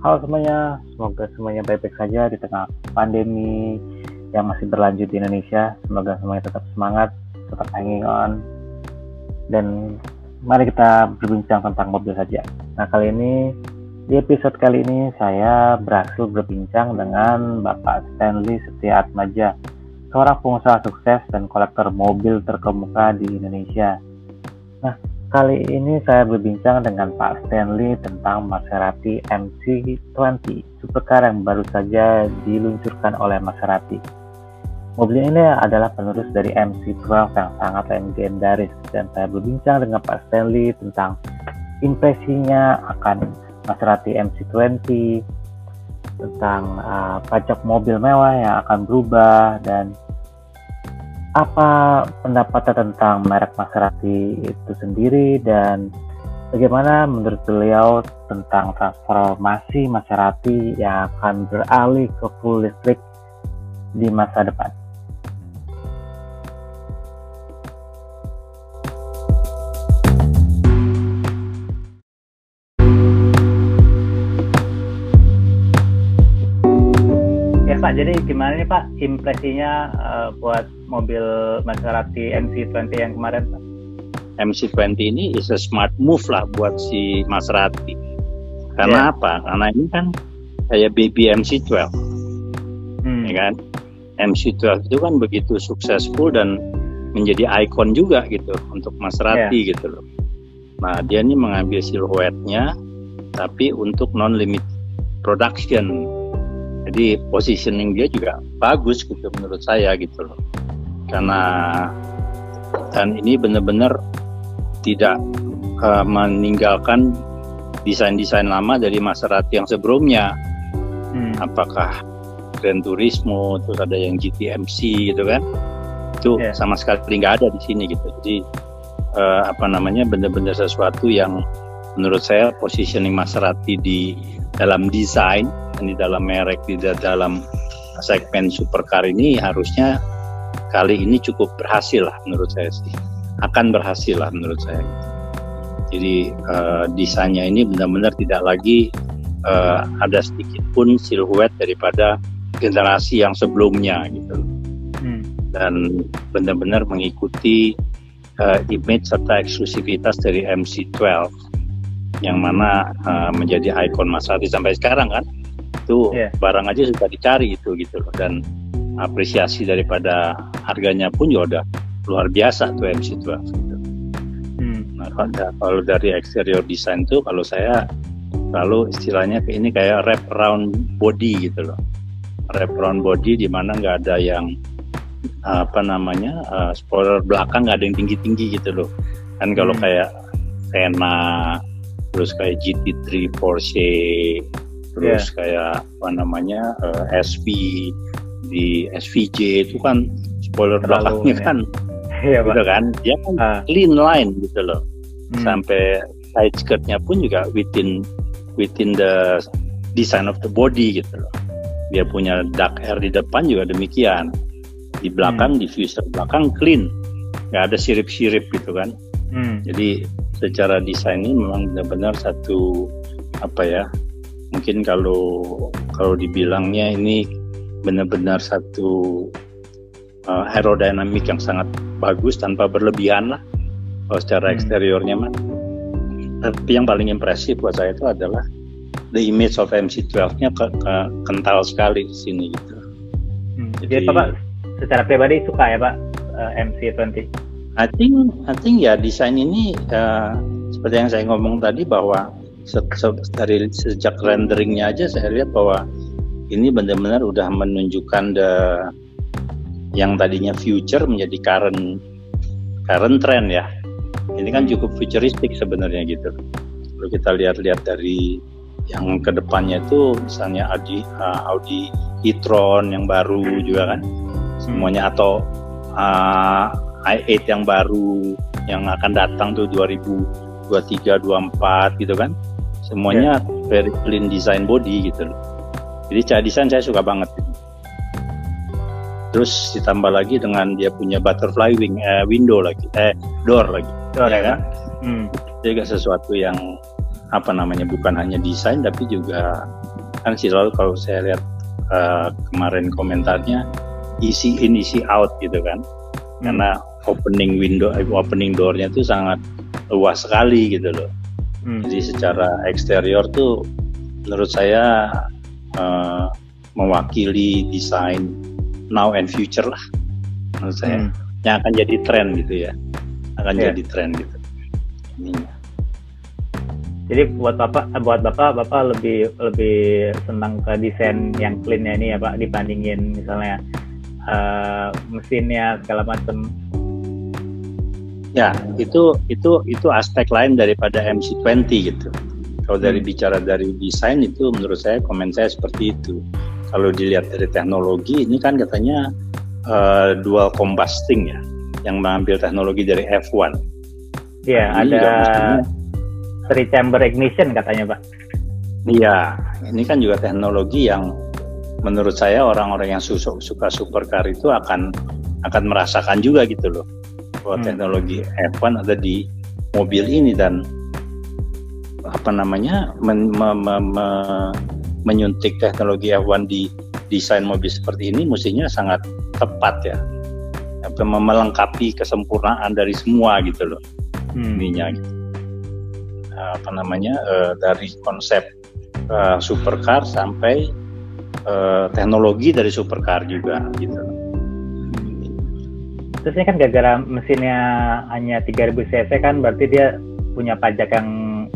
Halo semuanya, semoga semuanya baik-baik saja di tengah pandemi yang masih berlanjut di Indonesia. Semoga semuanya tetap semangat, tetap hanging on. Dan mari kita berbincang tentang mobil saja. Nah kali ini, di episode kali ini saya berhasil berbincang dengan Bapak Stanley Setia Atmaja, seorang pengusaha sukses dan kolektor mobil terkemuka di Indonesia. Kali ini saya berbincang dengan Pak Stanley tentang Maserati MC20 supercar yang baru saja diluncurkan oleh Maserati. Mobil ini adalah penerus dari MC12 yang sangat legendaris dan saya berbincang dengan Pak Stanley tentang impresinya akan Maserati MC20, tentang uh, pajak mobil mewah yang akan berubah dan apa pendapatnya tentang merek Maserati itu sendiri dan bagaimana menurut beliau tentang transformasi Maserati yang akan beralih ke full listrik di masa depan. Jadi gimana nih Pak impresinya uh, buat mobil Maserati MC20 yang kemarin Pak? MC20 ini is a smart move lah buat si Maserati. Karena yeah. apa? Karena ini kan kayak baby MC12. Hmm. Ya kan? MC12 itu kan begitu successful dan menjadi ikon juga gitu untuk Maserati yeah. gitu loh. Nah, dia ini mengambil siluetnya tapi untuk non limit production jadi positioning dia juga bagus gitu menurut saya gitu loh karena dan ini benar-benar tidak uh, meninggalkan desain-desain lama dari Maserati yang sebelumnya hmm. apakah Gran Turismo terus ada yang GTMC gitu kan itu yeah. sama sekali nggak ada di sini gitu jadi uh, apa namanya benar-benar sesuatu yang menurut saya positioning Maserati di dalam desain di dalam merek di dalam segmen supercar ini harusnya kali ini cukup berhasil lah menurut saya sih. Akan berhasil lah menurut saya. Jadi uh, desainnya ini benar-benar tidak lagi uh, ada sedikit pun siluet daripada generasi yang sebelumnya gitu. Hmm. dan benar-benar mengikuti uh, image serta eksklusivitas dari MC12 yang mana uh, menjadi ikon Maserati sampai sekarang kan itu yeah. barang aja sudah dicari itu gitu loh dan apresiasi daripada harganya pun juga udah luar biasa tuh MC12 gitu. Hmm. Nah, kalau dari exterior design tuh kalau saya lalu istilahnya ini kayak wrap around body gitu loh wrap around body di mana nggak ada yang apa namanya uh, spoiler belakang nggak ada yang tinggi tinggi gitu loh kan kalau hmm. kayak Sena terus kayak GT3 Porsche terus yeah. kayak apa namanya uh, eh, SV di SVJ itu kan spoiler Terlalu, belakangnya ya. kan yeah, gitu kan dia kan uh. clean line gitu loh hmm. sampai side skirtnya pun juga within within the design of the body gitu loh dia punya dark air di depan juga demikian di belakang hmm. diffuser belakang clean nggak ada sirip-sirip gitu kan hmm. jadi secara desain ini memang benar-benar satu apa ya mungkin kalau kalau dibilangnya ini benar-benar satu uh, aerodinamik yang sangat bagus tanpa berlebihan lah kalau secara hmm. eksteriornya mah tapi yang paling impresif buat saya itu adalah the image of MC12-nya ke, ke, kental sekali di sini gitu. Hmm. Jadi, Jadi Bapak secara pribadi suka ya Pak uh, MC20? I think I think ya desain ini uh, seperti yang saya ngomong tadi bahwa se se dari sejak renderingnya aja saya lihat bahwa ini benar-benar udah menunjukkan the yang tadinya future menjadi current current trend ya. Ini kan cukup futuristik sebenarnya gitu. Kalau kita lihat-lihat dari yang ke depannya itu misalnya Audi uh, Audi e-tron yang baru juga kan semuanya atau uh, i8 yang baru yang akan datang tuh 2023 24 gitu kan semuanya yeah. very clean design body gitu loh. Jadi cara desain saya suka banget. Terus ditambah lagi dengan dia punya butterfly wing eh, window lagi eh door lagi. Door ya kan? Hmm. juga sesuatu yang apa namanya bukan hanya desain tapi juga kan selalu kalau saya lihat uh, kemarin komentarnya isi in isi out gitu kan. Hmm. karena opening window eh, opening doornya itu sangat luas sekali gitu loh hmm. jadi secara eksterior tuh menurut saya uh, mewakili desain now and future lah menurut saya hmm. yang akan jadi tren gitu ya akan yeah. jadi tren gitu ininya jadi buat bapak, buat bapak, bapak lebih lebih senang ke desain yang cleannya ini ya pak dibandingin misalnya uh, mesinnya segala macam. Ya, itu itu itu aspek lain daripada MC20 gitu. Kalau dari hmm. bicara dari desain itu menurut saya komen saya seperti itu. Kalau dilihat dari teknologi ini kan katanya uh, dual combusting ya, yang mengambil teknologi dari F1. Iya, nah, ada three chamber ignition katanya pak iya ini kan juga teknologi yang menurut saya orang-orang yang suka supercar itu akan akan merasakan juga gitu loh bahwa hmm. teknologi F1 ada di mobil ini dan apa namanya men, me, me, me, menyuntik teknologi F1 di desain mobil seperti ini mestinya sangat tepat ya melengkapi kesempurnaan dari semua gitu loh hmm. ininya gitu apa namanya uh, dari konsep uh, supercar sampai uh, teknologi dari supercar juga gitu. Terus ini kan gara-gara mesinnya hanya 3000 cc kan berarti dia punya pajak yang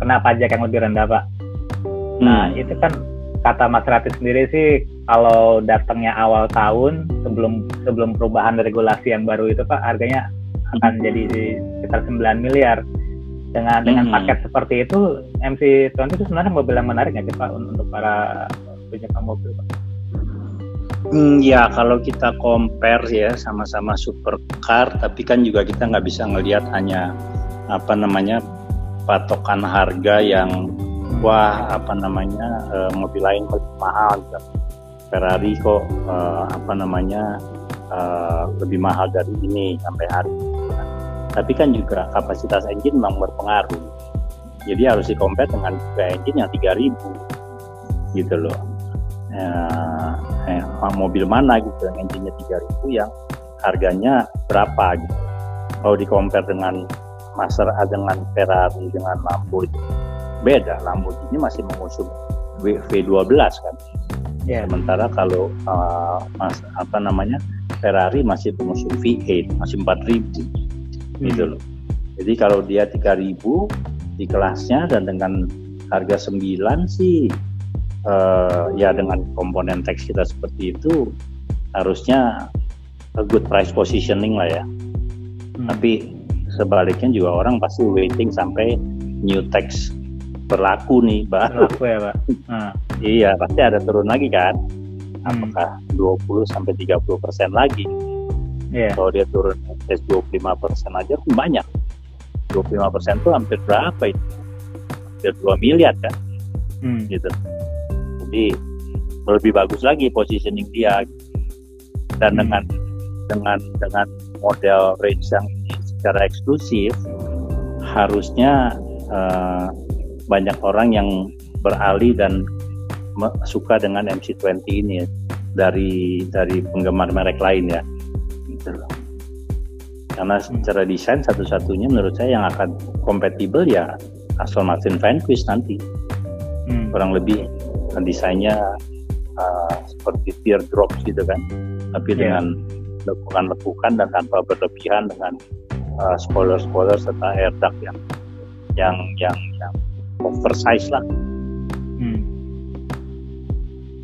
kena pajak yang lebih rendah pak. Nah, hmm. Nah itu kan kata Mas Rati sendiri sih kalau datangnya awal tahun sebelum sebelum perubahan regulasi yang baru itu pak harganya akan hmm. jadi sekitar 9 miliar dengan dengan hmm. paket seperti itu MC20 itu sebenarnya mobil yang menarik nggak Pak untuk para penyuka mobil Pak? Hmm, ya kalau kita compare ya sama-sama supercar, tapi kan juga kita nggak bisa ngelihat hanya apa namanya patokan harga yang wah apa namanya uh, mobil lain lebih mahal gitu. Ferrari kok uh, apa namanya uh, lebih mahal dari ini sampai hari ini. Tapi kan juga kapasitas engine memang berpengaruh. Jadi harus dikompet dengan engine yang 3000 gitu loh. Eh, eh, mobil mana gitu yang engine-nya 3000 yang harganya berapa gitu kalau dikompar dengan Maser dengan Ferrari dengan Lambo itu beda Lamborghini masih mengusung V12 kan yeah. sementara kalau uh, mas, apa namanya Ferrari masih mengusung V8 masih 4000 gitu hmm. loh. Jadi kalau dia 3000 di kelasnya dan dengan harga 9 sih uh, ya dengan komponen teks kita seperti itu harusnya a good price positioning lah ya. Hmm. Tapi sebaliknya juga orang pasti waiting sampai new text berlaku nih, baru. Berlaku ya, Pak. Hmm. iya, pasti ada turun lagi kan. Hmm. Apakah 20 sampai 30 persen lagi? Yeah. Kalau dia turun tes 25 persen aja pun banyak. 25 persen tuh hampir berapa itu? Hampir 2 miliar kan? Hmm. Gitu. Jadi lebih bagus lagi positioning dia. Dan hmm. dengan dengan dengan model range yang ini secara eksklusif harusnya uh, banyak orang yang beralih dan suka dengan MC20 ini dari dari penggemar merek lain ya gitu loh. Karena secara desain satu-satunya menurut saya yang akan kompatibel ya Aston Martin Vanquish nanti. Hmm. kurang lebih desainnya uh, seperti teardrop gitu kan tapi yeah. dengan lekukan-lekukan dan tanpa berlebihan dengan uh, spoiler-spoiler serta air duct yang yang yang yang oversize lah. Hmm.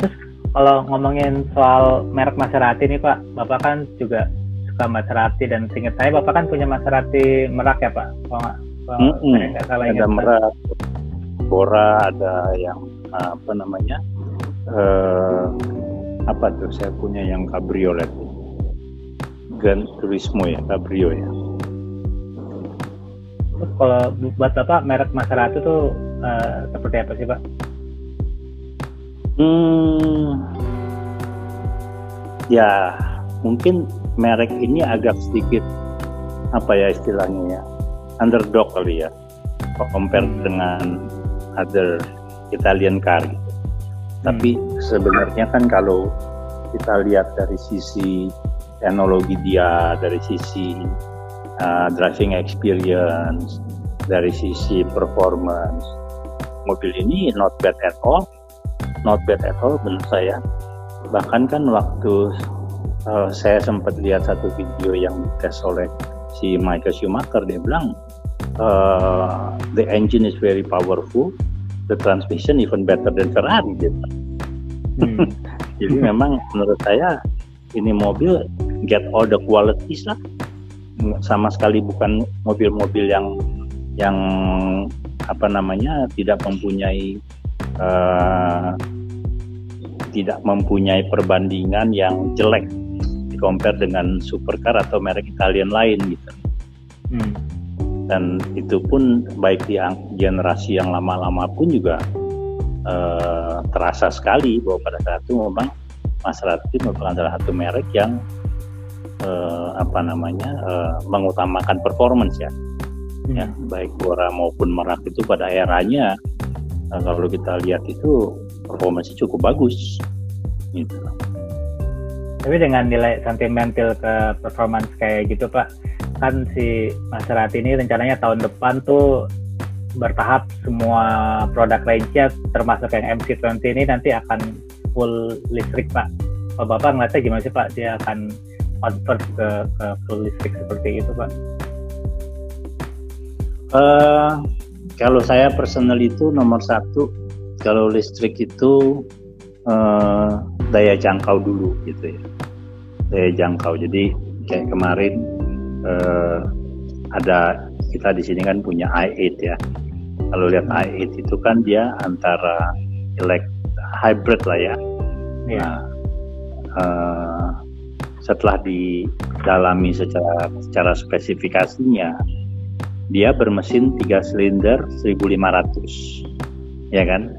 Terus kalau ngomongin soal merek Maserati nih Pak, Bapak kan juga suka Maserati dan seingat saya Bapak kan punya Maserati Merak ya Pak? Kalau mm -hmm. salah ada Merak, Bora, ada yang apa namanya? Uh, apa tuh saya punya yang cabriolet Gran Turismo ya cabrio ya Terus kalau buat Bapak merek Maserati tuh uh, seperti apa sih Pak? Hmm, ya mungkin merek ini agak sedikit apa ya istilahnya ya underdog kali ya compare dengan other Italian car gitu. Tapi sebenarnya kan kalau kita lihat dari sisi teknologi dia, dari sisi uh, driving experience, dari sisi performance, mobil ini not bad at all, not bad at all menurut saya. Bahkan kan waktu uh, saya sempat lihat satu video yang dites oleh si Michael Schumacher, dia bilang uh, the engine is very powerful, the transmission even better than Ferrari gitu. Hmm. Jadi memang menurut saya ini mobil get all the qualities lah. Sama sekali bukan mobil-mobil yang yang apa namanya tidak mempunyai uh, tidak mempunyai perbandingan yang jelek di compare dengan supercar atau merek Italian lain gitu. Hmm. Dan itu pun baik di generasi yang lama-lama pun juga uh, terasa sekali bahwa pada saat itu memang Maserati merupakan salah satu merek yang uh, apa namanya uh, mengutamakan performance ya, hmm. ya baik Bora maupun Merak itu pada eranya kalau kita lihat itu performance cukup bagus, gitu. Tapi dengan nilai sentimental ke performance kayak gitu Pak, kan si Maserati ini rencananya tahun depan tuh bertahap semua produk range-nya termasuk yang MC20 ini nanti akan full listrik Pak. Pak Bapak ngeliatnya gimana sih Pak? Dia akan convert ke, ke full listrik seperti itu Pak? Uh, kalau saya personal itu nomor satu kalau listrik itu uh, daya jangkau dulu gitu ya daya jangkau jadi kayak kemarin uh, ada kita di sini kan punya i8 ya kalau lihat i8 itu kan dia antara elect hybrid lah ya. ya. Nah, uh, setelah didalami secara secara spesifikasinya, dia bermesin 3 silinder 1500, ya kan?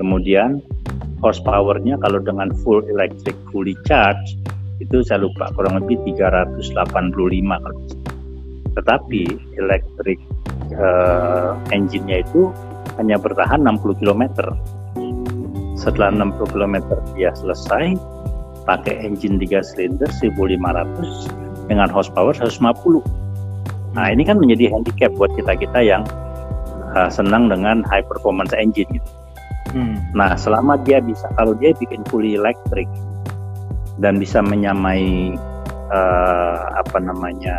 Kemudian horsepowernya kalau dengan full electric fully charge itu saya lupa kurang lebih 385 kalau tetapi electric uh, engine-nya itu hanya bertahan 60 km. Setelah 60 km dia selesai, pakai engine 3 silinder 1500 dengan horsepower 150. Nah ini kan menjadi handicap buat kita-kita yang uh, senang dengan high performance engine gitu. Hmm. Nah selama dia bisa, kalau dia bikin fully electric dan bisa menyamai uh, apa namanya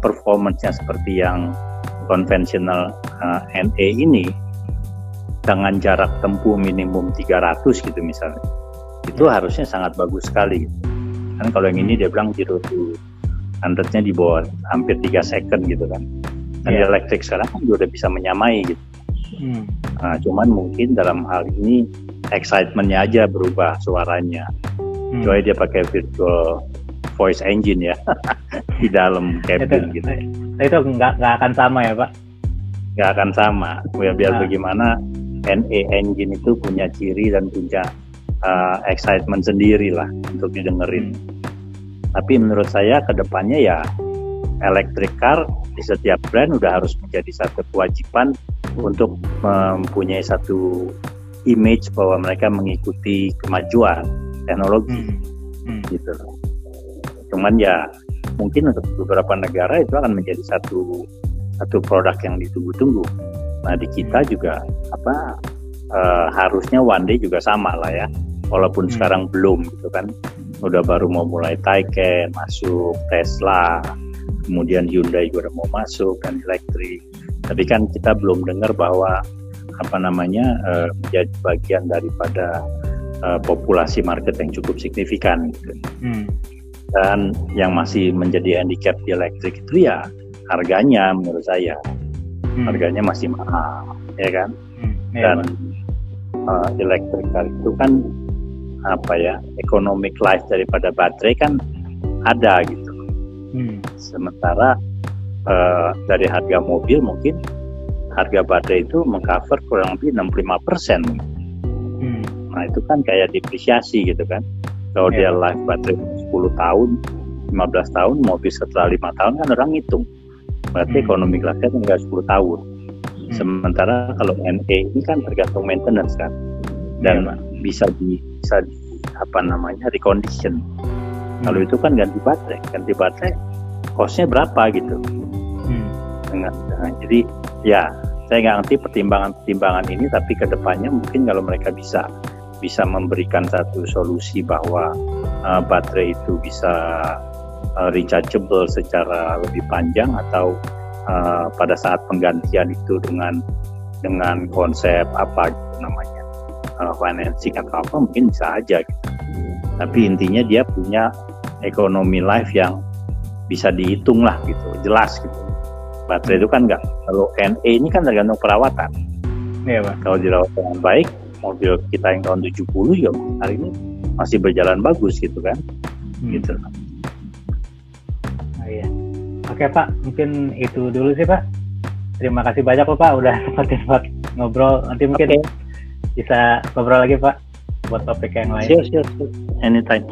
performance-nya seperti yang konvensional uh, eh, NE ini dengan jarak tempuh minimum 300 gitu misalnya itu harusnya sangat bagus sekali kan kalau yang ini dia bilang 0 to 100 nya di bawah hampir 3 second gitu kan dan yeah. elektrik sekarang kan udah bisa menyamai gitu hmm. nah, cuman mungkin dalam hal ini excitementnya aja berubah suaranya hmm. coba dia pakai virtual voice engine ya di dalam cabin itu, gitu. Itu nggak nggak akan sama ya pak? Nggak akan sama. Ya biar nah. bagaimana NE engine itu punya ciri dan punya uh, excitement sendiri lah untuk didengerin. Hmm. Tapi menurut saya ke depannya ya electric car di setiap brand udah harus menjadi satu kewajiban untuk mempunyai satu image bahwa mereka mengikuti kemajuan teknologi hmm. Hmm. gitu cuman ya mungkin untuk beberapa negara itu akan menjadi satu satu produk yang ditunggu-tunggu. Nah di kita juga apa uh, harusnya one day juga sama lah ya. Walaupun hmm. sekarang belum gitu kan. Udah baru mau mulai Taycan masuk Tesla kemudian Hyundai juga udah mau masuk dan elektrik. Tapi kan kita belum dengar bahwa apa namanya uh, menjadi bagian daripada uh, populasi market yang cukup signifikan gitu. Hmm dan yang masih menjadi handicap di elektrik itu ya harganya menurut saya hmm. harganya masih mahal ya kan hmm. ya, dan uh, elektrik itu kan apa ya economic life daripada baterai kan ada gitu hmm. sementara uh, dari harga mobil mungkin harga baterai itu mengcover kurang lebih 65 persen hmm. nah itu kan kayak depresiasi gitu kan kalau yeah. dia life baterai 10 tahun 15 tahun mobil setelah lima tahun kan orang hitung berarti hmm. ekonomi kelasnya tinggal 10 tahun hmm. sementara kalau NE ini kan tergantung maintenance kan dan yeah, bisa di bisa di, apa namanya recondition. Hmm. Kalau itu kan ganti baterai, ganti baterai costnya berapa gitu. Hmm. Dengan, nah, jadi ya saya nggak ngerti pertimbangan-pertimbangan ini, tapi ke depannya mungkin kalau mereka bisa bisa memberikan satu solusi bahwa uh, baterai itu bisa uh, rechargeable secara lebih panjang atau uh, pada saat penggantian itu dengan dengan konsep apa gitu namanya uh, financing atau apa mungkin bisa aja gitu. Tapi intinya dia punya ekonomi life yang bisa dihitung lah gitu, jelas gitu. Baterai itu kan enggak kalau NE ini kan tergantung perawatan. Iya, Pak. Kalau dirawat dengan baik, mobil kita yang tahun 70 ya hari ini masih berjalan bagus gitu kan hmm. gitu oh, iya. oke pak mungkin itu dulu sih pak terima kasih banyak pak udah sempat sempat ngobrol nanti mungkin okay. bisa ngobrol lagi pak buat topik yang lain sure, sure, sure. anytime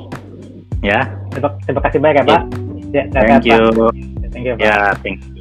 ya terima, terima kasih banyak ya pak yeah. ya, thank you pak. thank you pak. ya thank you